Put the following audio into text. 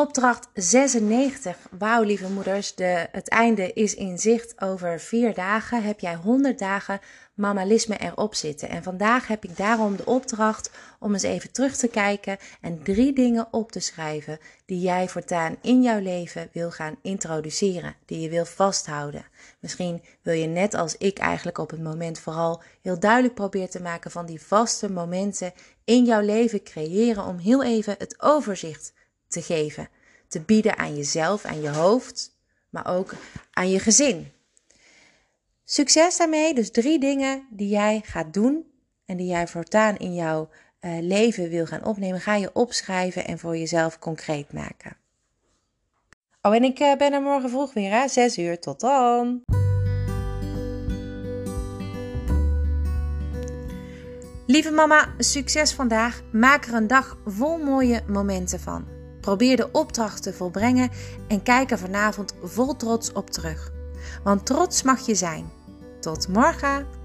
Opdracht 96. Wauw, lieve moeders, de, het einde is in zicht. Over vier dagen heb jij 100 dagen mammalisme erop zitten. En vandaag heb ik daarom de opdracht om eens even terug te kijken en drie dingen op te schrijven die jij voortaan in jouw leven wil gaan introduceren, die je wil vasthouden. Misschien wil je net als ik eigenlijk op het moment vooral heel duidelijk proberen te maken van die vaste momenten in jouw leven creëren om heel even het overzicht te geven. Te bieden aan jezelf, aan je hoofd, maar ook aan je gezin. Succes daarmee. Dus drie dingen die jij gaat doen en die jij voortaan in jouw uh, leven wil gaan opnemen, ga je opschrijven en voor jezelf concreet maken. Oh, en ik uh, ben er morgen vroeg weer, hè? 6 uur. Tot dan! Lieve mama, succes vandaag. Maak er een dag vol mooie momenten van. Probeer de opdracht te volbrengen en kijk er vanavond vol trots op terug. Want trots mag je zijn. Tot morgen!